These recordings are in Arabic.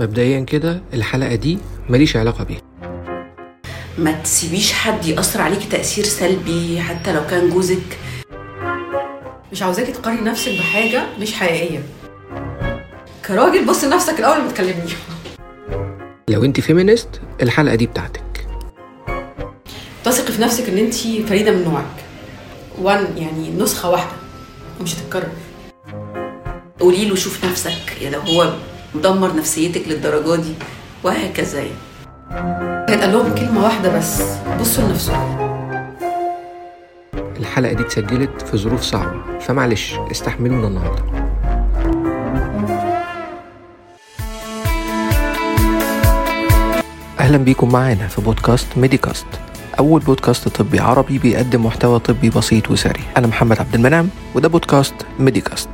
مبدئيا كده الحلقة دي ماليش علاقة بيها. ما تسيبيش حد يأثر عليكي تأثير سلبي حتى لو كان جوزك. مش عاوزاكي تقارني نفسك بحاجة مش حقيقية. كراجل بص لنفسك الأول ما تكلمني لو انت فيمينست الحلقة دي بتاعتك. تثقي في نفسك إن انت فريدة من نوعك. وان يعني نسخة واحدة ومش هتتكرر. قولي له شوف نفسك لو هو مدمر نفسيتك للدرجة دي وهكذا يعني. هيتقال لهم كلمة واحدة بس بصوا لنفسكم. الحلقة دي اتسجلت في ظروف صعبة فمعلش استحملونا النهاردة. أهلا بيكم معانا في بودكاست ميديكاست. أول بودكاست طبي عربي بيقدم محتوى طبي بسيط وسريع. أنا محمد عبد المنعم وده بودكاست ميديكاست.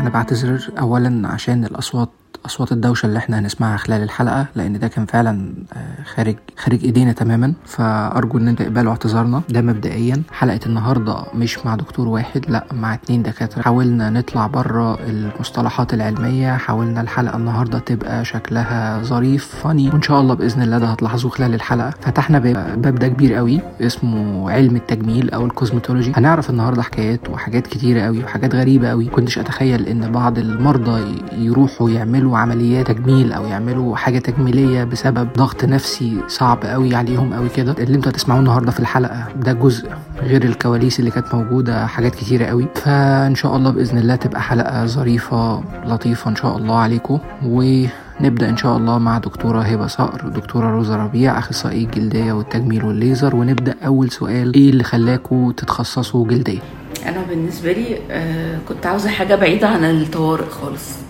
أنا بعتذر أولا عشان الأصوات أصوات الدوشة اللي إحنا هنسمعها خلال الحلقة لأن ده كان فعلا آه، خارج خارج إيدينا تماما. فأرجو إن أنتوا تقبلوا اعتذارنا ده مبدئيا. حلقة النهاردة مش مع دكتور واحد لأ مع اتنين دكاترة. حاولنا نطلع بره المصطلحات العلمية. حاولنا الحلقة النهاردة تبقى شكلها ظريف funny وإن شاء الله بإذن الله ده هتلاحظوه خلال الحلقة. فتحنا باب باب ده كبير قوي اسمه علم التجميل أو ال cosmetology هنعرف النهاردة حكايات وحاجات كتيرة قوي وحاجات غريبة قوي. كنتش أتخيل إن بعض المرضى يروحوا يعملوا عمليات تجميل أو يعملوا حاجة تجميلية بسبب ضغط نفسي صعب قوي عليهم قوي كده. اللي أنتوا هتسمعوه النهارده في الحلقة ده جزء غير الكواليس اللي كانت موجودة حاجات كتيرة قوي فإن شاء الله بإذن الله تبقى حلقة ظريفة لطيفة إن شاء الله عليكم. ونبدأ إن شاء الله مع دكتورة هبة صقر ودكتورة روزا ربيع أخصائي الجلدية والتجميل والليزر. ونبدأ أول سؤال إيه اللي خلاكوا تتخصصوا جلدية؟ أنا بالنسبة لي آه، كنت عاوزة حاجة بعيدة عن الطوارئ خالص.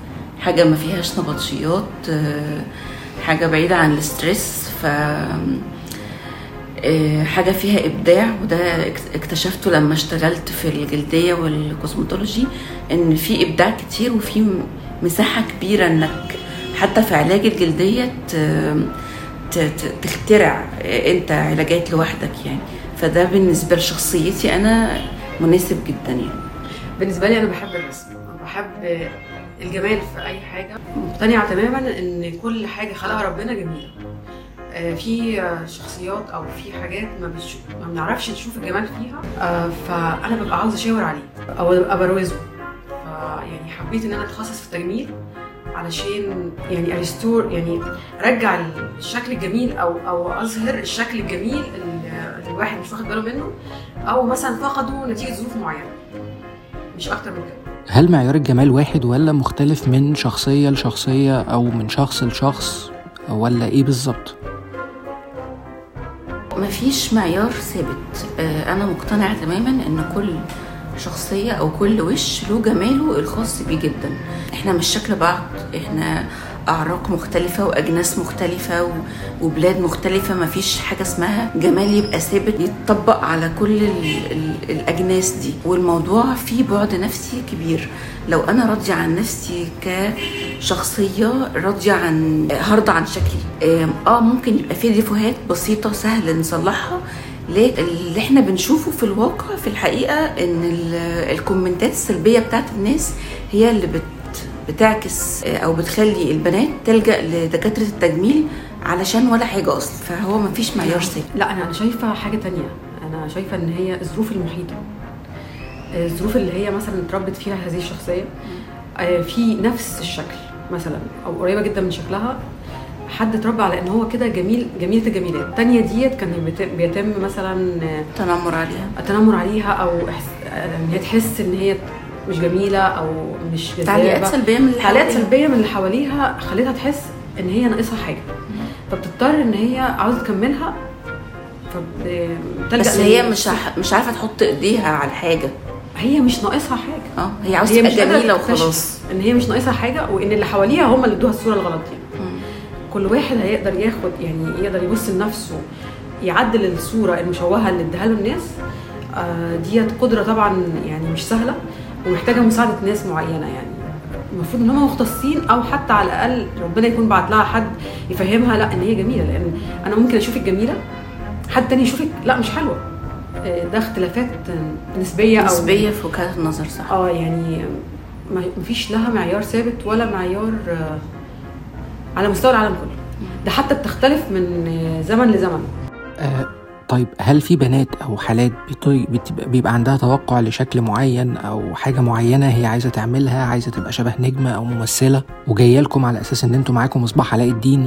حاجة ما فيهاش نبطشيات آه، حاجة بعيدة عن ال stress ف آه، حاجة فيها إبداع وده اك- اكتشفته لما اشتغلت في الجلدية وال cosmetology إن في إبداع كتير وفي م- مساحة كبيرة إنك حتى في علاج ت- تخترع أنت علاجات لوحدك يعني. فده بالنسبة لشخصيتي أنا مناسب جدا يعني. بالنسبة لي أنا بحب الرسم بحب الجمال في أي حاجة. مقتنعة تماما إن كل حاجة خلقها ربنا جميلة. آه، في شخصيات أو في حاجات ما بتشوف ما بنعرفش نشوف الجمال فيها آه، فأنا ببقى عاوزة أشاور عليه أو أبقى بروزه. فيعني حبيت إن أنا أتخصص في التجميل علشان يعني اريستور يعني أرجع الشكل الجميل أو أو أظهر الشكل الجميل اللي الواحد مش واخد باله منه أو مثلا فقده نتيجة ظروف معينة. مش أكتر من كده. هل معيار الجمال واحد ولا مختلف من شخصية لشخصية أو من شخص لشخص ولا إيه بالظبط؟ مفيش معيار ثابت. آه، أنا مقتنعة تماما إن كل شخصية أو كل وش له جماله الخاص بيه جدا. إحنا مش شكل بعض. إحنا أعراق مختلفة وأجناس مختلفة وبلاد مختلفة. مفيش حاجة اسمها جمال يبقى ثابت يتطبق على كل ال ال الأجناس دي. والموضوع فيه بعد نفسي كبير. لو أنا راضية عن نفسي كشخصية راضية عن هرضى عن شكلي. آه ممكن يبقى في ديفوهات بسيطة سهل نصلحها لكن اللي إحنا بنشوفه في الواقع في الحقيقة إن ال- الكومنتات السلبية بتاعت الناس هي اللي بت بتعكس آه، أو بتخلي البنات تلجأ لدكاترة التجميل علشان ولا حاجة أصلا. فهو مفيش معيار ثابت. لا أنا أنا شايفة حاجة تانية. أنا شايفة إن هي الظروف المحيطة. الظروف اللي هي مثلا اتربت فيها هذه الشخصية آه، في نفس الشكل مثلا أو قريبة جدا من شكلها. حد اتربى على إن هو كده جميل جميلة الجميلات. التانية ديت كان بيتم, مثلا آه، تنمر عليها. التنمر عليها أو إن هي تحس إن هي مش جميلة أو مش جذابة. تعليقات سلبية من اللي تعليقات حواليها. سلبية من اللي حواليها خلتها تحس إن هي ناقصها حاجة. فبتضطر إن هي عاوزة تكملها فبتلجأ بس هي مش مش عارفة تحط إيديها على الحاجة هي مش ناقصها حاجة. آه هي عاوزة تبقى جميلة وخلاص. إن هي مش ناقصها حاجة وإن اللي حواليها هم اللي ادوها الصورة الغلط دي مم. كل واحد هيقدر ياخد يعني يقدر يبص لنفسه يعدل الصورة المشوهة اللي اداها له الناس. آه، ديت قدرة طبعا يعني مش سهلة. ومحتاجة مساعدة ناس معينة يعني. المفروض إن هم مختصين أو حتى على الأقل ربنا يكون بعت لها حد يفهمها لأ إن هي جميلة لأن أنا ممكن اشوفك جميله حد تاني يشوفك لأ مش حلوة. آه، ده اختلافات نسبية أو نسبية في وجهات النظر صح. آه يعني ما مفيش لها معيار ثابت ولا معيار آه، على مستوى العالم كله. ده حتى بتختلف من آه، زمن لزمن. طيب هل في بنات أو حالات بيبقى عندها توقع لشكل معين أو حاجة معينة هي عايزة تعملها عايزة تبقى شبه نجمة أو ممثلة؟ وجاية لكم على أساس إن أنتوا معاكم مصباح علاء الدين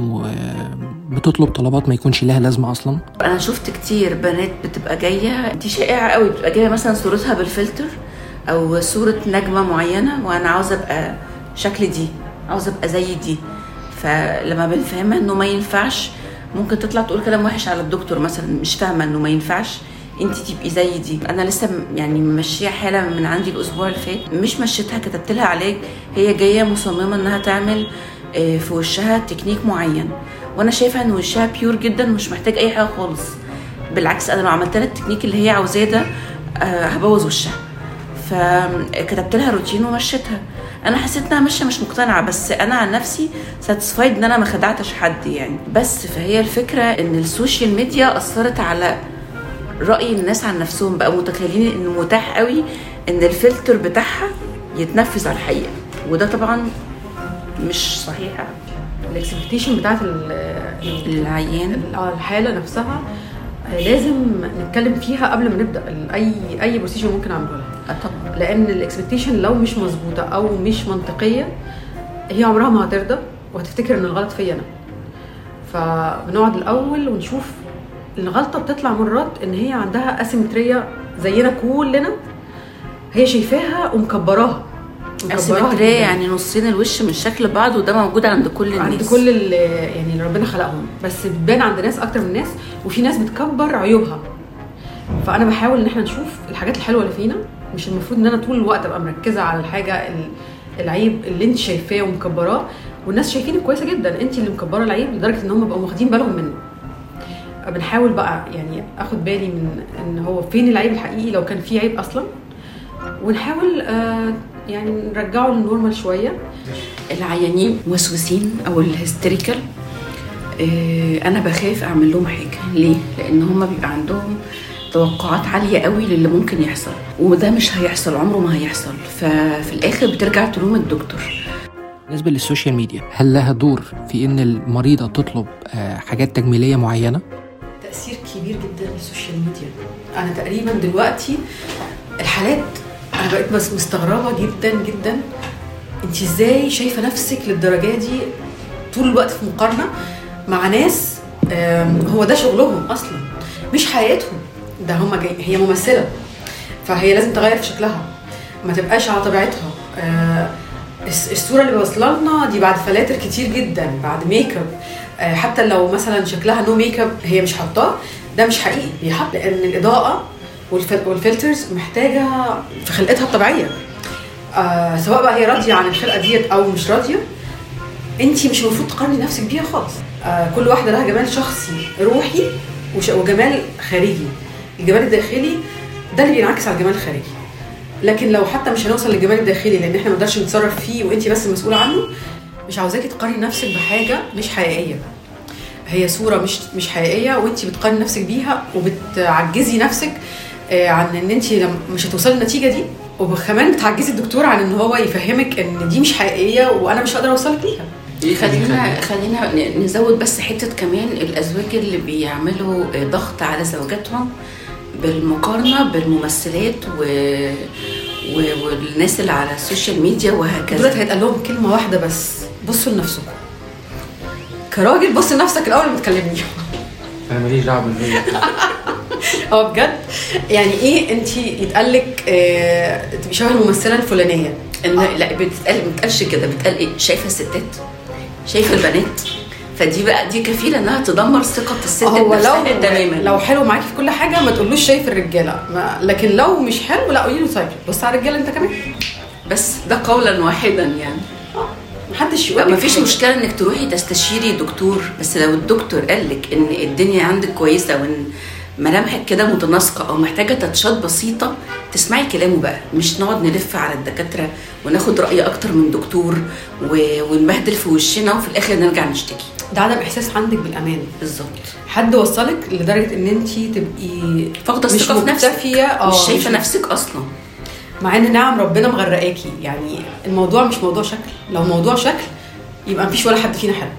وبتطلب طلبات ما يكونش لها لازمة أصلا؟ أنا شفت كتير بنات بتبقى جاية دي شائعة قوي بتبقى جاية مثلا صورتها بالفلتر أو صورة نجمة معينة وأنا عاوزة أبقى شكل دي عاوزة أبقى زي دي. فلما بنفهمها إنه ما ينفعش ممكن تطلع تقول كلام وحش على الدكتور مثلا مش فاهمة إنه ما ينفعش. انت تبقي زي دي. أنا لسه يعني ممشية حالة من عندي الأسبوع اللي فات. مش مشيتها كتبت لها علاج. هي جاية مصممة إنها تعمل آه، في وشها تكنيك معين. وأنا شايفة إن وشها pure جدا مش محتاج أي حاجة خالص. بالعكس أنا لو عملت لها التكنيك اللي هي عاوزاه ده آه، هبوظ وشها. فكتبت لها روتين ومشيتها. أنا حسيت إنها ماشية مش مقتنعة بس أنا عن نفسي satisfied إن أنا ما خدعتش حد يعني. بس فهي الفكرة إن السوشيال ميديا أثرت على رأي الناس عن نفسهم بقى متخيلين انه متاح قوي إن الفلتر بتاعها يتنفذ على الحقيقة. وده طبعا مش صحيح. ال expectation بتاعت ال- ال- العيان. ال- آه، الحاله نفسها لازم نتكلم فيها قبل ما نبدأ. اي أي procedure ممكن أعمله. لها طبعا لأن ال expectation لو مش مظبوطة أو مش منطقية هي عمرها ما هترضى وهتفتكر إن الغلط فيا أنا. فبنقعد الأول ونشوف الغلطة بتطلع مرات إن هي عندها asymmetry زينا كلنا هي شايفاها ومكبراها. جداً. يعني نصين الوش من شكل بعض وده موجود عند كل الناس. عند كل يعني اللي ربنا خلقهم. بس بتبان عند ناس أكتر من ناس وفي ناس بتكبر عيوبها. فأنا بحاول إن إحنا نشوف الحاجات الحلوة اللي فينا. مش المفروض إن أنا طول الوقت أبقى مركزة على الحاجة ال- العيب اللي أنت شايفاه ومكبراه. والناس شايفينك كويسة جدا. أنت اللي مكبرة العيب لدرجة إن هم بقوا واخدين بالهم منه. بنحاول بقى يعني آخد بالي من إن هو فين العيب الحقيقي لو كان في عيب أصلا. ونحاول آه يعني نرجعه للنورمال شوية. العيانين موسوسين أو ال hysterical آه، أنا بخاف أعمل لهم حاجة. ليه؟ لأن هم بيبقى عندهم توقعات عالية قوي للي ممكن يحصل. وده مش هيحصل عمره ما هيحصل. ففي الآخر بترجع تلوم الدكتور. بالنسبة للسوشيال ميديا هل لها دور في إن المريضة تطلب آه، حاجات تجميلية معينة؟ تأثير كبير جدا للسوشيال ميديا. أنا تقريبا دلوقتي الحالات أنا بقيت بس مستغربة جدا جدا. أنت إزاي شايفة نفسك للدرجة دي طول الوقت في مقارنة مع ناس هو ده شغلهم أصلا مش حياتهم. ده هم جاي هي ممثلة فهي لازم تغير في شكلها. ما تبقاش على طبيعتها. آه، الصورة اللي واصلة لنا دي بعد فلاتر كتير جدا بعد make up آه، حتى لو مثلا شكلها no make up هي مش حاطاه ده مش حقيقي. هي حاطة لأن الإضاءة والفلترز محتاجة في خلقتها الطبيعية. آه سواء بقى هي راضية عن الخلقة ديت أو مش راضية انت مش المفروض تقارني نفسك بيها خالص. آه كل واحدة لها جمال شخصي روحي وجمال خارجي. الجمال الداخلي ده اللي بينعكس على الجمال الخارجي. لكن لو حتى مش هنوصل للجمال الداخلي لأن إحنا ما نقدرش نتصرف فيه وانت بس المسؤوله عنه مش عاوزاكي تقارني نفسك بحاجة مش حقيقية. هي صورة مش مش حقيقية وانت بتقارني نفسك بيها وبتعجزي نفسك عن إن انت مش هتوصلي للنتيجة دي. وكمان بتعجزي الدكتور عن إن هو يفهمك إن دي مش حقيقية وأنا مش هقدر أوصلك ليها. خلينا خلينا ن- نزود بس حتة كمان الأزواج اللي بيعملوا ضغط على زوجاتهم بالمقارنة بالممثلات و... و... والناس اللي على السوشيال ميديا دولت وهكذا هيتقال لهم كلمة واحدة بس بصوا لنفسكم. كراجل بص لنفسك الأول ما تكلمني أنا ماليش دعوة بالفيديو آه بجد؟ يعني إيه انت يتقال لك آه، تبقي شبه الممثلة الفلانية؟ ان لا بتتقال ما بتقالش كده بتقال إيه؟ شايفة الستات شايفة البنات؟ فدي بقى دي كفيلة انها تدمر ثقة الست هو لو تماما. لو حلو معاكي في كل حاجة ما تقولوش شايف الرجالة. ما لكن لو مش حلو لا قولي له طيب. بص على الرجالة انت كمان. بس ده قولا واحدا يعني. محدش لا يقول ما لك فيش حاجة. مشكلة انك تروحي تستشيري دكتور. بس لو الدكتور قال لك إن الدنيا عندك كويسة وإن ملامحك كده متناسقة أو محتاجة تاتشات بسيطة تسمعي كلامه بقى مش نقعد نلف على الدكاترة وناخد رأي أكتر من دكتور و- ونبهدل في وشنا وفي الآخر نرجع نشتكي. ده عدم إحساس عندك بالأمان. بالظبط. حد وصلك لدرجة إن انت تبقي فاقدة الثقة في نفسك آه مش شايفة نفسك أصلا. مع إن نعم ربنا مغرقاكي. يعني الموضوع مش موضوع شكل. لو موضوع شكل يبقى مفيش ولا حد فينا حلو.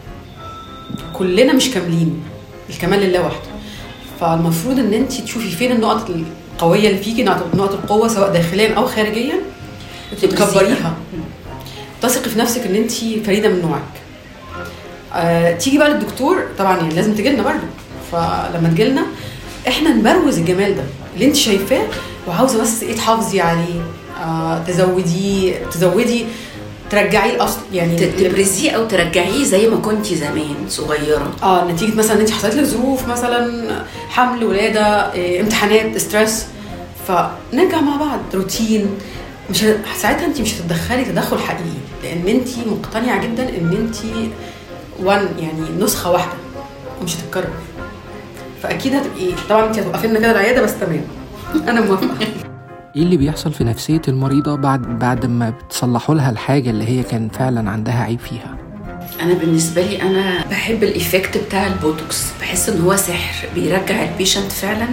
كلنا مش كاملين. الكمال لله وحده. فالمفروض إن انت تشوفي فين النقط القوية اللي فيكي نقط القوة سواء داخليا أو خارجيا تكبريها تثقي في نفسك إن انت فريدة من نوعك. آه، تيجي بقى للدكتور طبعا يعني لازم تجي لنا برضه. فلما تجي لنا إحنا نبروز الجمال ده اللي انت شايفاه وعاوزة بس إيه تحافظي عليه آه تزوديه تزودي ترجعيه الأصل يعني تبرزيه أو ترجعيه زي ما كنتي زمان صغيرة. آه نتيجة مثلا إن أنت حصلت لك ظروف مثلا حمل ولادة إيه، امتحانات ستريس فنرجع مع بعض روتين مش ساعتها أنت مش هتتدخلي تدخل حقيقي لأن أنت مقتنعة جدا إن أنت one يعني نسخة واحدة ومش هتتكرر. فأكيد هتبقي طبعا أنت هتوقفي لنا كده العيادة بس تمام. أنا موافقة. إيه اللي بيحصل في نفسية المريضة بعد بعد ما بتصلحوا لها الحاجة اللي هي كان فعلا عندها عيب فيها؟ أنا بالنسبة لي أنا بحب ال effect بتاع البوتوكس. بحس إن هو سحر. بيرجع ال patient فعلا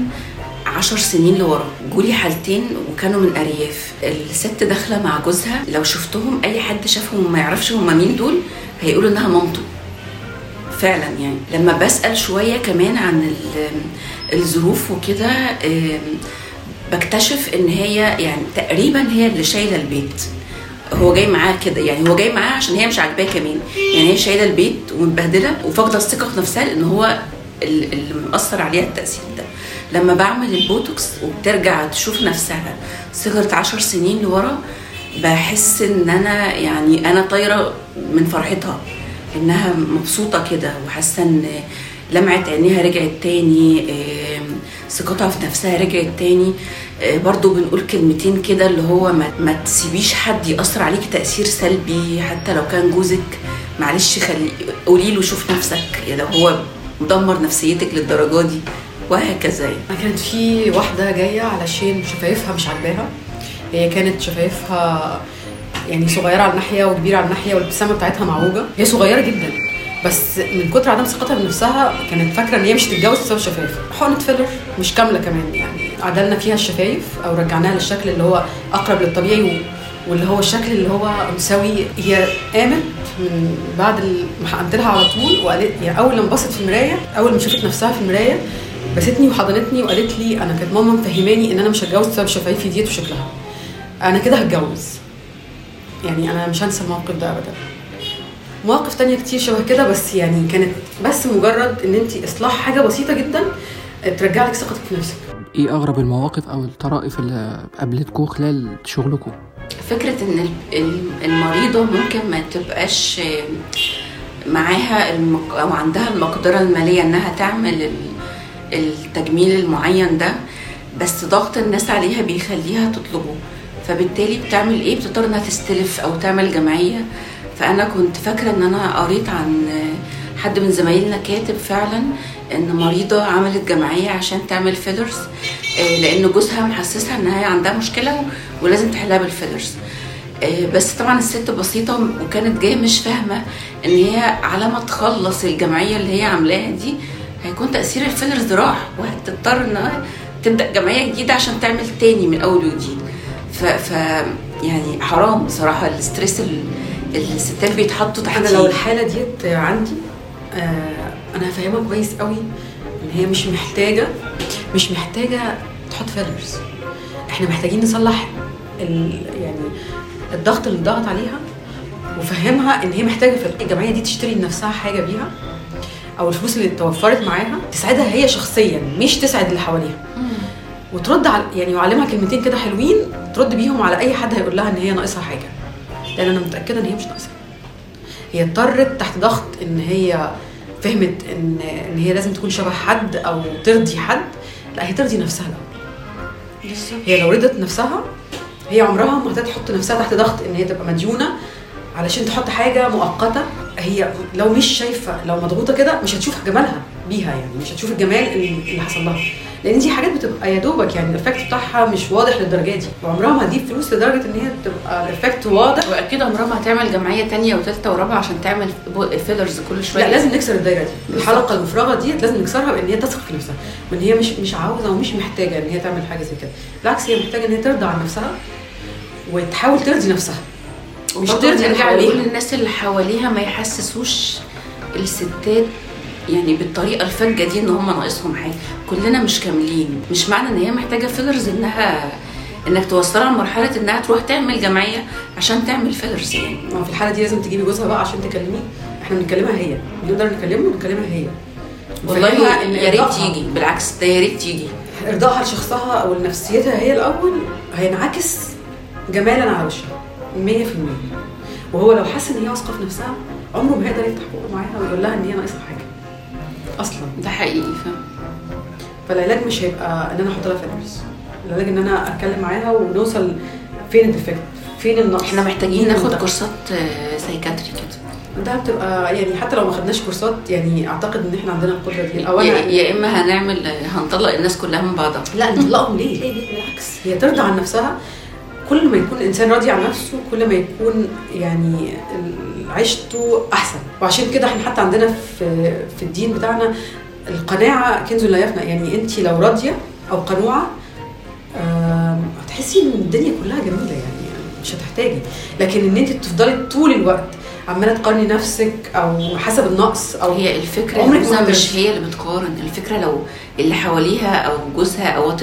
عشر سنين لورا. جولي حالتين وكانوا من أرياف. الست داخلة مع جوزها. لو شفتهم أي حد شافهم وما يعرفش هم مين دول هيقولوا إنها مامته. فعلا يعني. لما بسأل شوية كمان عن ال- الظروف وكده بكتشف إن هي يعني تقريبا هي اللي شايلة البيت. هو جاي معاه كده يعني هو جاي معاه عشان هي مش عاجباه كمان. يعني هي شايلة البيت ومتبهدلة وفاقدة الثقة في نفسها لأن هو ال- اللي مأثر عليها التأثير ده. لما بعمل البوتوكس وبترجع تشوف نفسها صغرت عشر سنين لورا بحس إن أنا يعني أنا طايرة من فرحتها إنها مبسوطة كده وحاسة إن لمعه عينيها رجعت تاني آم، ثقتها في نفسها رجعت تاني. آه، برضو بنقول كلمتين كده اللي هو ما, ما تسيبيش حد يأثر عليك تأثير سلبي حتى لو كان جوزك. معلش خلي قولي له شوف نفسك. لو هو مدمر نفسيتك للدرجة دي وهكذا يعني. كانت في واحدة جاية علشان شفايفها مش عاجباها. هي كانت شفايفها يعني صغيرة على الناحية وكبيرة على الناحية والابتسامة بتاعتها معوجة. هي صغيرة جدا. بس من كتر عدم ثقتها بنفسها كانت فاكرة إن هي مش هتتجوز بسبب الشفايف حقنة filler مش كاملة كمان يعني. عدلنا فيها الشفايف أو رجعناها للشكل اللي هو أقرب للطبيعي. واللي هو الشكل اللي هو أنثوي. هي قامت من بعد ما حقنت لها على طول وقالت يعني أول لما بصت في المراية أول ما شافت نفسها في المراية بستني وحضنتني وقالت لي أنا كانت ماما مفهماني إن أنا مش هتجوز بسبب شفايفي ديت وشكلها. أنا كده هتجوز. يعني أنا مش هنسى الموقف ده ابدا. مواقف تانية كتير شبه كده بس يعني كانت بس مجرد إن انت إصلاح حاجة بسيطة جدا ترجع لك ثقتك في نفسك. إيه أغرب المواقف أو الطرائف اللي قابلتكم خلال شغلكم فكرة إن ال- ال- المريضة ممكن ما تبقاش معاها المق... أو عندها المقدرة المالية إنها تعمل ال- التجميل المعين ده بس ضغط الناس عليها بيخليها تطلبه. فبالتالي بتعمل إيه؟ بتضطر إنها تستلف أو تعمل جمعية. فأنا كنت فاكرة إن أنا قريت عن حد من زمايلنا كاتب فعلا إن مريضة عملت جمعية عشان تعمل فيلرز آه، لأن جوزها محسسها إن هي عندها مشكلة ولازم تحلها بالفيلرز آه، بس طبعا الست بسيطة وكانت جاية مش فاهمة إن هي على ما تخلص الجمعية اللي هي عاملاها دي هيكون تأثير الفيلرز راح وهتضطر إنها تبدأ جمعية جديدة عشان تعمل تاني من أول وجديد. ف, ف يعني حرام بصراحة الاسترس اللي الستات بيتحطوا تحتيه أنا لو الحالة ديت عندي آه أنا هفهمها كويس قوي إن هي مش محتاجة مش محتاجة تحط فيلرز إحنا محتاجين نصلح ال يعني الضغط اللي ضغط عليها وفهمها إن هي محتاجة في الجمعية دي تشتري لنفسها حاجة بيها أو الفلوس اللي اتوفرت معاها تساعدها هي شخصيا مش تسعد اللي حواليها. وترد على يعني يعلمها كلمتين كده حلوين ترد بيهم على أي حد هيقول لها إن هي ناقصها حاجة. لأن أنا متأكدة إن هي مش ناقصها هي اضطرت تحت ضغط إن هي فهمت إن إن هي لازم تكون شبه حد أو ترضي حد. لأ هي ترضي نفسها الأول. هي لو رضت نفسها هي عمرها ما هتحط نفسها تحت ضغط إن هي تبقى مديونة علشان تحط حاجة مؤقتة. هي لو مش شايفة لو مضغوطة كده مش هتشوف جمالها بيها يعني مش هتشوف الجمال اللي حصل لها. لأن دي حاجات بتبقى يا دوبك يعني ال effect بتاعها مش واضح للدرجة دي. وعمرها ما هتجيب فلوس لدرجة إن هي تبقى ال effect واضح. وأكيد عمرها ما هتعمل جمعية تانية وثالثه ورابعة عشان تعمل فيلرز كل شوية. لا لازم نكسر الدايرة دي. الحلقة المفرغة دي لازم نكسرها بإن هي تثق في نفسها. وإن هي مش مش عاوزة ومش محتاجة إن هي تعمل حاجة زي كده. بالعكس هي محتاجة إن هي ترضى عن نفسها وتحاول ترضي نفسها. مش نرجع حواليها. نقول للناس اللي حواليها ما يحسسوش الستات يعني بالطريقة الفجة دي إن هم ناقصهم حاجة. كلنا مش كاملين. مش معنى إن هي محتاجة فيلرز انها إنك توصلها لمرحلة إنها تروح تعمل جمعية عشان تعمل fillers يعني. ما في الحالة دي لازم تجيبي جوزها بقى عشان تكلميه. إحنا بنكلمها هي. نقدر نكلمه ونكلمها هي. والله يا ريت يجي بالعكس ده يا ريت يجي ارضائها لشخصها أو لنفسيتها هي الأول هينعكس جمالا على وشها. 100% وهو لو حس إن هي واثقة في نفسها عمره ما هيقدر يفتح بقه معاها ويقول لها إن هي ناقصها حاجة. أصلا. ده حقيقي فاهم؟ فالعلاج مش هيبقى إن أنا أحط لها fillers العلاج إن أنا أتكلم معاها ونوصل فين ال defect فين النقص. إحنا محتاجين ناخد. كورسات آه، psychiatry كده. ده بتبقى يعني حتى لو ما خدناش كورسات يعني أعتقد إن إحنا عندنا القدرة دي. أو يا, يا إما هنعمل هنطلق الناس كلها من بعضها. لا نطلقهم ليه؟ ليه؟ ليه؟ بالعكس. هي ترضى عن نفسها. كل ما يكون الإنسان راضي عن نفسه كل ما يكون يعني عيشته أحسن. وعشان كده إحنا حتى عندنا في في الدين بتاعنا القناعة كنز لا يفنى. يعني انت لو راضية أو قنوعة هتحسي إن الدنيا كلها جميلة يعني مش هتحتاجي. لكن إن انت تفضلي طول الوقت عمالة تقارني نفسك أو حسب النقص أو هي الفكرة عمرك مش. هي اللي بتقارن الفكرة لو اللي حواليها أو جوزها أو وات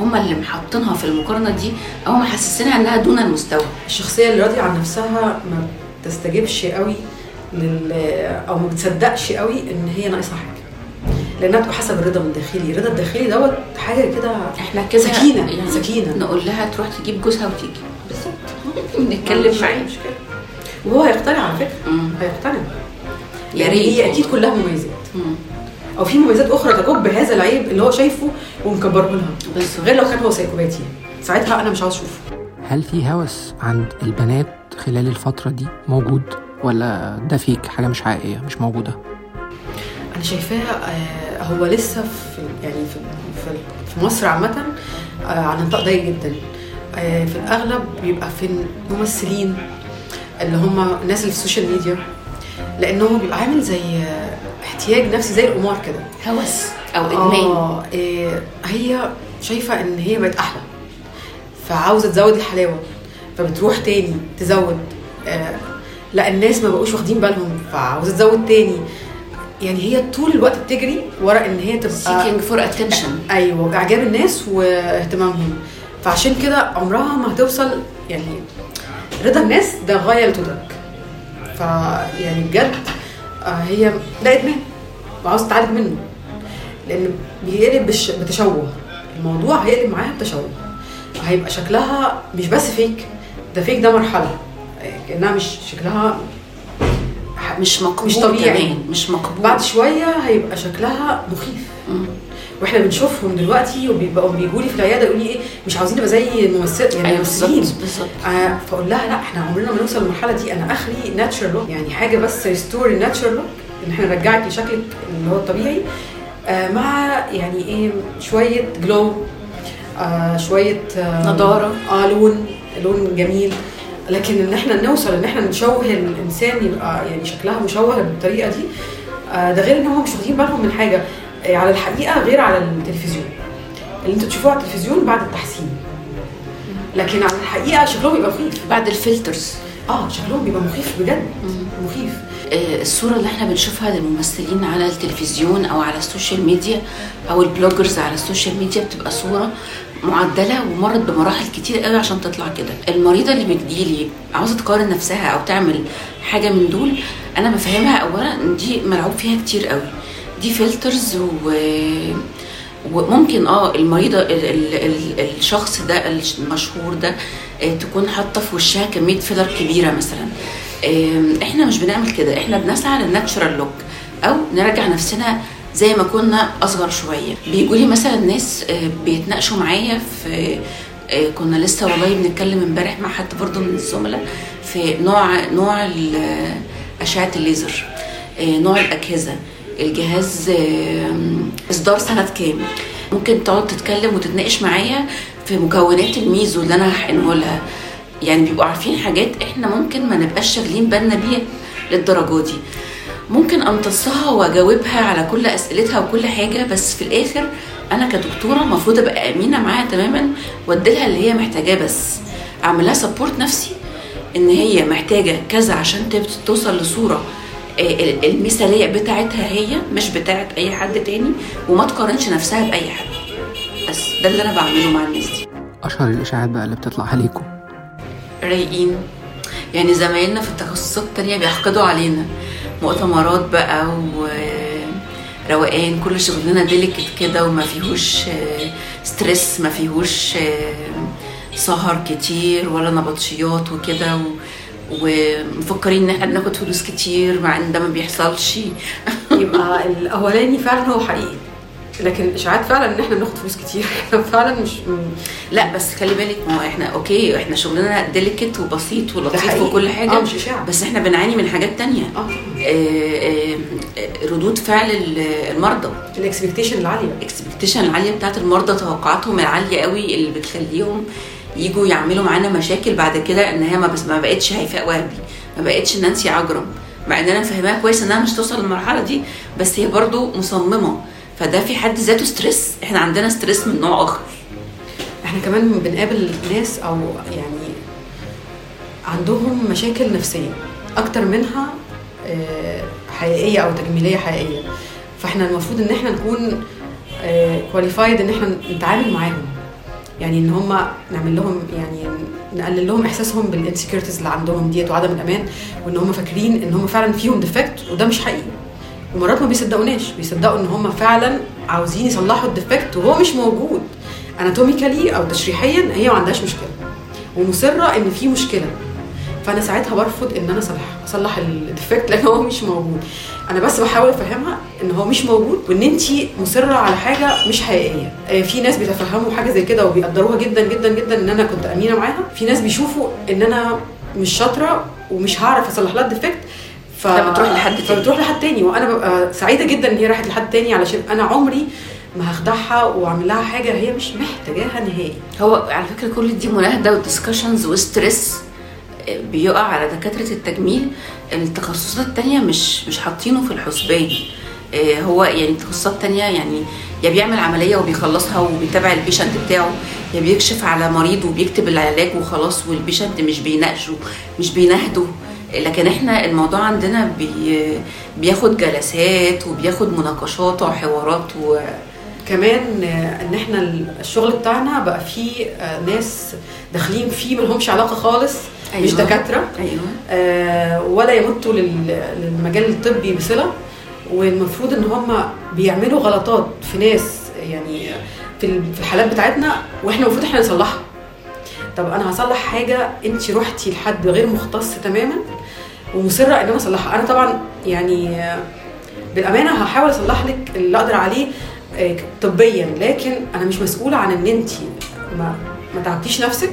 هم اللي محطينها في المقارنة دي أو محسسينها إنها دون المستوى. الشخصية اللي راضية عن نفسها ما بتستجيبش قوي لل أو ما بتصدقش قوي إن هي ناقصها حاجة. لأنها بتبقى حسب الرضا من الداخلي الرضا الداخلي دوت حاجة كده إحنا كده سكينة، يعني سكينة. نقول لها تروح تجيب جوزها وتيجي. بالظبط. نتكلم معاه مش كده وهو هيقتنع على فكرة. هيقتنع. يا يعني ريت هي أكيد. كلها مميزات. مم. أو في مميزات أخرى تجب هذا العيب اللي هو شايفه ومكبره لها. غير لو كان هو سايكوباتي. ساعتها أنا مش عاوز أشوفه. هل في هوس عند البنات خلال الفترة دي موجود؟ ولا ده fake حاجة مش حقيقية مش موجودة؟ أنا شايفاها آه، هو لسه في يعني في في, في مصر عامة آه، على نطاق ضيق جدا. آه، في الأغلب بيبقى في الممثلين اللي هم الناس اللي في ال social media لأنه بيبقى عامل زي آه، احتياج نفسي زي القمار كده. هوس أو إدمان. آه إيه هي شايفة إن هي بقت أحلى فعاوزة تزود الحلاوة فبتروح تاني تزود. آه لا الناس ما بقوش واخدين بالهم فعاوزة تزود تاني. يعني هي طول الوقت بتجري ورا إن هي تبقى seeking for attention أيوه إعجاب الناس واهتمامهم. فعشان كده عمرها ما هتوصل يعني رضا الناس ده غاية لا تدرك فيعني بجد آه، هي ده ادمان وعاوز تتعالج منه. لأن بيقلب بتشوه. الموضوع هيقلب معاها بتشوه. هيبقى شكلها مش بس fake ده fake ده مرحلة. كأنها مش شكلها مش مقبول مش طبيعي. مش مقبول. بعد شوية هيبقى شكلها مخيف. وإحنا بنشوفهم دلوقتي وبيبقوا بيجوا لي في العيادة يقولوا لي إيه مش عاوزين نبقى زي الممثل يعني أيوه الممثلين آه فأقول لها لا إحنا عمرنا ما نوصل للمرحلة دي. أنا أخري natural look يعني حاجة بس restore ال natural look إن إحنا نرجعك لشكلك اللي هو الطبيعي. آه مع يعني إيه شوية glow آه شوية آه نضارة. آه لون لون جميل. لكن إن إحنا نوصل إن إحنا نشوه الإنسان يبقى يعني شكلها مشوه بالطريقة دي آه ده غير إن هم مش واخدين بالهم من حاجة. على الحقيقة غير على التلفزيون. اللي أنتوا تشوفوه على التلفزيون بعد التحسين. لكن على الحقيقة شكلهم بيبقى مخيف. بعد ال filters. آه شكلهم بيبقى مخيف بجد. مخيف. آه، الصورة اللي إحنا بنشوفها للممثلين على التلفزيون أو على ال social media أو ال bloggers على ال social media بتبقى صورة معدلة ومرت بمراحل كتير قوي عشان تطلع كده. المريضة اللي بتجيلي عاوزة تقارن نفسها أو تعمل حاجة من دول أنا بفهمها اولا إن دي ملعوب فيها كتير قوي. دي filters و وممكن آه المريضة ال ال ال الشخص ده المشهور ده آه، تكون حاطة في وشها كمية فيلر كبيرة مثلا. إحنا مش بنعمل كده إحنا بنسعى للناتشرال لوك أو نرجع نفسنا زي ما كنا أصغر شوية. بيجوا لي مثلا ناس آه، بيتناقشوا معايا في آه، كنا لسه والله بنتكلم امبارح مع حد برضه من الزملاء في نوع نوع أشعة الليزر نوع الأجهزة. الجهاز إصدار سنه كام ممكن تقعد تتكلم وتتناقش معايا في مكونات الميزو اللي أنا هحقنه لها. يعني بيبقوا عارفين حاجات إحنا ممكن ما نبقاش شاغلين بالنا بيها للدرجة دي. ممكن أمتصها وأجاوبها على كل أسئلتها وكل حاجة بس في الآخر أنا كدكتورة المفروض أبقى امينه معاها تماما واديلها اللي هي محتاجاه بس. أعمل لها سبورت نفسي إن هي محتاجة كذا عشان توصل لصورة. المثالية بتاعتها هي مش بتاعت أي حد تاني وما تقارنش نفسها بأي حد. بس ده اللي أنا بعمله مع الناس دي. أشهر الإشاعات بقى اللي بتطلع عليكم؟ رايقين. يعني زمايلنا في التخصصات التانية بيحقدوا علينا. مؤتمرات بقى وروقان كل شغلنا delicate كده وما فيهوش آه، stress ما فيهوش آه، سهر كتير ولا نبطشيات وكده و... ومفكرين إن إحنا بناخد فلوس كتير مع إن ده ما بيحصلش. يبقى الأولاني فعلا هو حقيقي. لكن اشاعات فعلا إن إحنا بناخد فلوس كتير. إحنا فعلا مش لا بس خلي بالك ما هو إحنا okay إحنا شغلنا delicate وبسيط ولطيف. وكل حاجة آه مش إشاعة. بس إحنا بنعاني من حاجات تانية. آه آه، آه، آه، ردود فعل ال- المرضى. ال expectation العالية. ال expectation العالية بتاعت المرضى توقعاتهم العالية قوي اللي بتخليهم يجوا يعملوا معانا مشاكل بعد كده إن هي ما بس ما بقتش هيفاء وهبي. ما بقتش نانسي عجرم. مع إن أنا مفهماها كويس إنها مش توصل للمرحلة دي بس هي برضو مصممة. فده في حد ذاته stress إحنا عندنا stress من نوع آخر. إحنا كمان بنقابل ناس أو يعني عندهم مشاكل نفسية أكتر منها آه، حقيقية أو تجميلية حقيقية. فإحنا المفروض إن إحنا نكون qualified إن إحنا نتعامل معاهم. يعني إن هم نعمل لهم يعني نقلل لهم إحساسهم بال insecurities اللي عندهم ديت وعدم الأمان وإن هم فاكرين إن هم فعلا فيهم defect وده مش حقيقي. ومرات ما بيصدقوناش بيصدقوا إن هم فعلا عاوزين يصلحوا ال defect وهو مش موجود. anatomically أو تشريحيا هي ما عندهاش مشكلة. ومصرة إن في مشكلة. فأنا ساعتها برفض إن أنا اصلح اصلح ال defect لأن هو مش موجود. أنا بس بحاول أفهمها إن هو مش موجود وإن انت مصرة على حاجة مش حقيقية. آه، في ناس بيتفهموا حاجة زي كده وبيقدروها جدا جدا جدا إن أنا كنت أمينة معاها. في ناس بيشوفوا إن أنا مش شاطرة ومش هعرف أصلح لها ال defect ف... فبتروح لحد تاني. فبتروح لحد تاني. وأنا ببقى سعيدة جدا إن هي راحت لحد تاني علشان أنا عمري ما هخدعها وأعمل لها حاجة هي مش محتاجاها نهائي. هو على فكرة كل دي مناهدة و discussions و stress بيقع على دكاترة التجميل. التخصصات التانية مش مش حاطينه في الحسبان. آه، هو يعني التخصصات التانية يعني يا بيعمل عملية وبيخلصها وبيتابع ال patient بتاعه يا بيكشف على مريض وبيكتب العلاج وخلاص وال patient مش بيناقشه مش بيناهده لكن إحنا الموضوع عندنا بي بياخد جلسات وبياخد مناقشات وحوارات و كمان آه، ان إحنا الشغل بتاعنا بقى فيه آه، ناس داخلين فيه ملهمش علاقة خالص أيوة. مش أيوة. دكاترة أيوه آه، ولا يمتوا لل- للمجال الطبي بصلة والمفروض إن هم بيعملوا غلطات في ناس يعني في ال- في الحالات بتاعتنا وإحنا المفروض إحنا نصلحها. طب أنا هصلح حاجة انت رحتي لحد غير مختص تماما ومصرة إن أنا أصلحها. أنا طبعا يعني بالأمانة هحاول أصلح لك اللي أقدر عليه آه، طبيا لكن أنا مش مسؤولة عن إن انت ما ما تعبتيش نفسك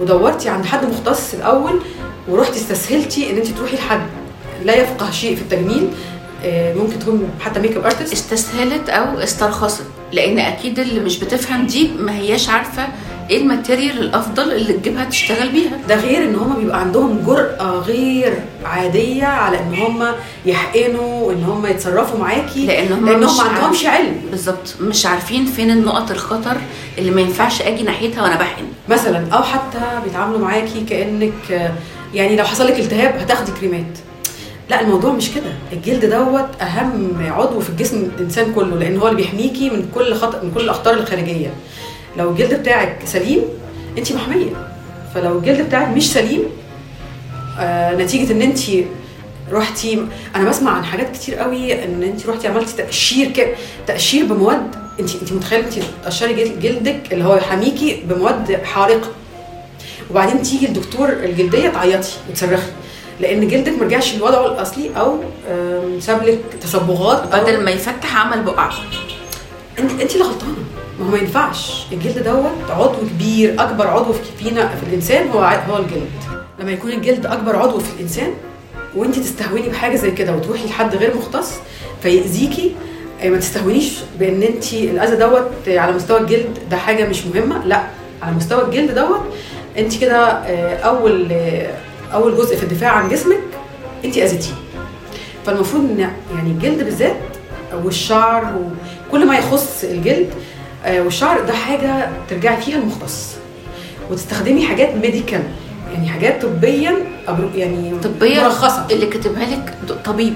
ودورتي عند حد مختص الأول ورحتي استسهلتي إن انت تروحي لحد. لا يفقه شيء في التجميل ممكن تكون حتى makeup artist استسهلت أو استرخصت لأن أكيد اللي مش بتفهم دي ما هياش عارفة إيه ال material الأفضل اللي تجيبها تشتغل بيها. ده غير إن هم بيبقى عندهم جرأة غير عادية على إن هم يحقنوا وإن هم يتصرفوا معاكي لأن هم لأن هم عندهمش علم. بالظبط. مش عارفين فين النقط الخطر اللي ما ينفعش أجي ناحيتها وأنا بحقن. مثلا أو حتى بيتعاملوا معاكي كأنك آه، يعني لو حصل لك التهاب هتاخدي كريمات. لا الموضوع مش كده. الجلد دوت أهم عضو في الجسم الإنسان كله لأن هو اللي بيحميكي من كل خطأ من كل الأخطار الخارجية. لو الجلد بتاعك سليم أنت محمية. فلو الجلد بتاعك مش سليم آه نتيجة إن أنت رحتي أنا بسمع عن حاجات كتير قوي إن أنت رحتي عملتي تقشير ك... تقشير بمواد أنت أنت متخيلة أنت تقشري جلد- جلدك اللي هو يحميكي بمواد حارقة. وبعدين تيجي الدكتور الجلدية تعيطي وتصرخي. لأن جلدك ما رجعش لوضعه الأصلي أو ساب لك تصبغات بدل ما يفتح عمل بقع. أنت أنت اللي غلطانة. ما هو ما ينفعش. الجلد دوت عضو كبير أكبر عضو في فينا في الإنسان هو هو الجلد. لما يكون الجلد أكبر عضو في الإنسان وأنت تستهوني بحاجة زي كده وتروحي لحد غير مختص فيأذيكي. آه، ما تستهونيش بأن أنت الأذى دوت على مستوى الجلد ده حاجة مش مهمة. لأ على مستوى الجلد دوت أنت كده آه، أول آه، أول جزء في الدفاع عن جسمك انت اذيتيه فالمفروض إن يعني الجلد بالذات والشعر وكل ما يخص الجلد آه، والشعر ده حاجة ترجعي فيها المختص. وتستخدمي حاجات medical يعني حاجات طبية يعني طبيا مرخصة. اللي كاتبها لك طبيب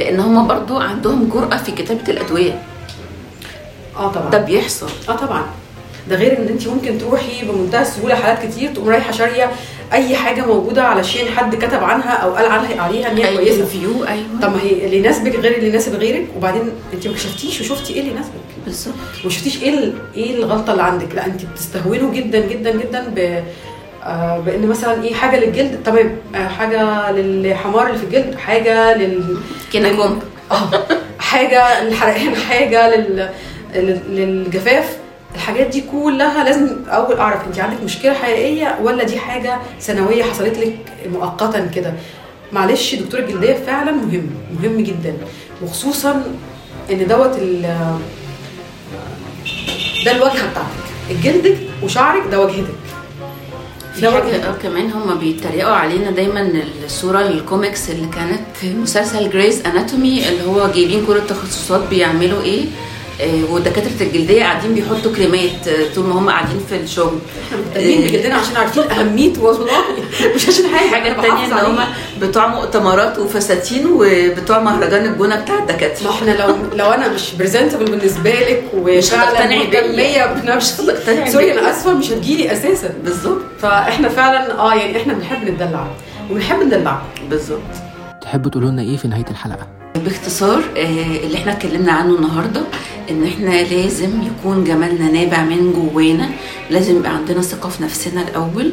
لأن هم برضو عندهم جرأة في كتابة الأدوية. آه طبعا. ده بيحصل. آه طبعا. ده غير إن انت ممكن تروحي بمنتهى السهولة حالات كتير تقوم رايحة شارية أي حاجة موجودة علشان حد كتب عنها أو قال عنها عليها إن هي أي كويسة. review أيوه. طب ما هي اللي يناسبك غير اللي يناسب غيرك وبعدين أنت ما كشفتيش وشفتي إيه اللي يناسبك. بالظبط. وما شفتيش إيه إيه الغلطة اللي عندك. لا أنت بتستهونوا جدا جدا جدا ب آه، بإن مثلا إيه حاجة للجلد. تمام. آه، حاجة للحمار اللي في الجلد حاجة لل كومب. آه حاجة للحرقان حاجة. لل- للجفاف. الحاجات دي كلها لازم أول أعرف انت عندك مشكلة حقيقية ولا دي حاجة سنوية حصلت لك مؤقتا كده؟ معلش دكتور الجلديه فعلا مهم مهم جدا. وخصوصا إن دوت ال ده الواجهه بتاعتك. جلدك وشعرك ده واجهتك. في حاجة آه كمان هم بيتريقوا علينا دايما الصورة الكوميكس اللي كانت في مسلسل Grey's Anatomy اللي هو جايبين كل التخصصات بيعملوا إيه؟ آه، ودكاترة الجلدية قاعدين بيحطوا كريمات آه، طول ما هم قاعدين في الشغل. إحنا مهتمين بجلدنا عشان عارفين اهميته والله مش عشان حاجة الحاجة أنا التانية إن هم. بتوع مؤتمرات وفساتين وبتوع مهرجان الجونة بتاع ما الدكاترة إحنا لو لو أنا مش presentable بالنسبة لك وفعلا هتقتنعي بيا. مش هتقتنعي sorry بيا. أنا آسفة مش هتجيلي أساسا. بالظبط. فإحنا فعلا آه يعني إحنا بنحب ندلع وبنحب ندلعكم بالظبط. تحبوا تقولوا لنا إيه في نهاية الحلقة؟ باختصار آه، اللي إحنا اتكلمنا عنه النهارده إن إحنا لازم يكون جمالنا نابع من جوانا لازم يبقى عندنا ثقة في نفسنا الأول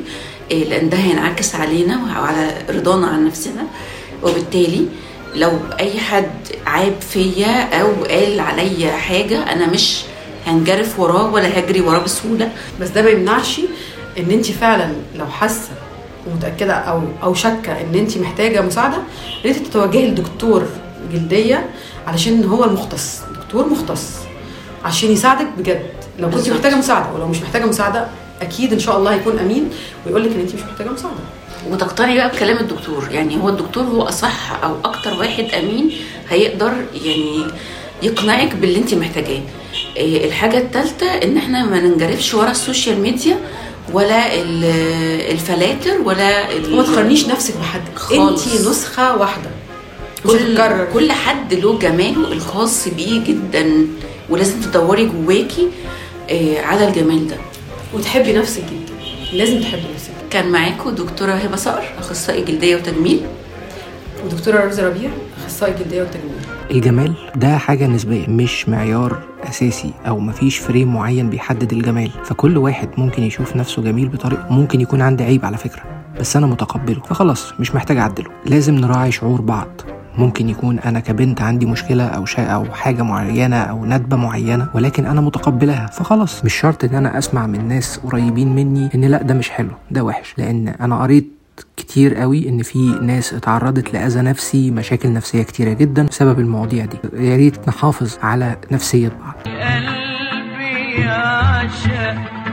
آه، لأن ده هينعكس علينا وعلى رضانا عن نفسنا. وبالتالي لو أي حد عاب فيا أو قال عليا حاجة أنا مش هنجرف وراه ولا هجري وراه بسهولة. بس ده ما يمنعش إن أنت فعلا لو حاسة ومتأكدة أو أو شاكة إن أنت محتاجة مساعدة ان انت تتوجهي لدكتور جلدية علشان هو المختص. دكتور مختص. عشان يساعدك بجد. لو كنت. محتاجة مساعدة ولو مش محتاجة مساعدة أكيد إن شاء الله هيكون أمين ويقول لك إن انت مش محتاجة مساعدة. وتقتنعي بقى بكلام الدكتور. يعني هو الدكتور هو أصح أو أكتر واحد أمين هيقدر يعني يقنعك باللي انت محتاجاه. إيه، الحاجة الثالثه إن إحنا ما ننجرفش ورا ال social media ولا ال- الفلاتر ولا وما تقارنيش نفسك بحد. خالص. انت نسخة واحدة. كل كل حد له جماله الخاص بيه جدا. ولازم تدوري جواكي إيه، على الجمال ده. وتحبي نفسك جدا لازم تحبي نفسك. كان معاكم دكتورة هبة صقر أخصائي جلدية وتجميل. ودكتورة رمزه ربيع أخصائي جلدية والتجميل الجمال ده حاجة نسبية مش معيار أساسي أو مفيش فريم معين بيحدد الجمال. فكل واحد ممكن يشوف نفسه جميل بطريقة ممكن يكون عندي عيب على فكرة. بس أنا متقبله فخلاص مش محتاج أعدله. لازم نراعي شعور بعض. ممكن يكون أنا كبنت عندي مشكلة أو شيء أو حاجة معينة أو ندبة معينة ولكن أنا متقبلها فخلاص مش شرط إن أنا أسمع من ناس قريبين مني إن لأ ده مش حلو ده وحش. لأن أنا قريت كتير قوي إن في ناس اتعرضت لأذى نفسي مشاكل نفسية كتيرة جدا بسبب المواضيع دي. يا ريت نحافظ على نفسية بعض. قلبي يعشق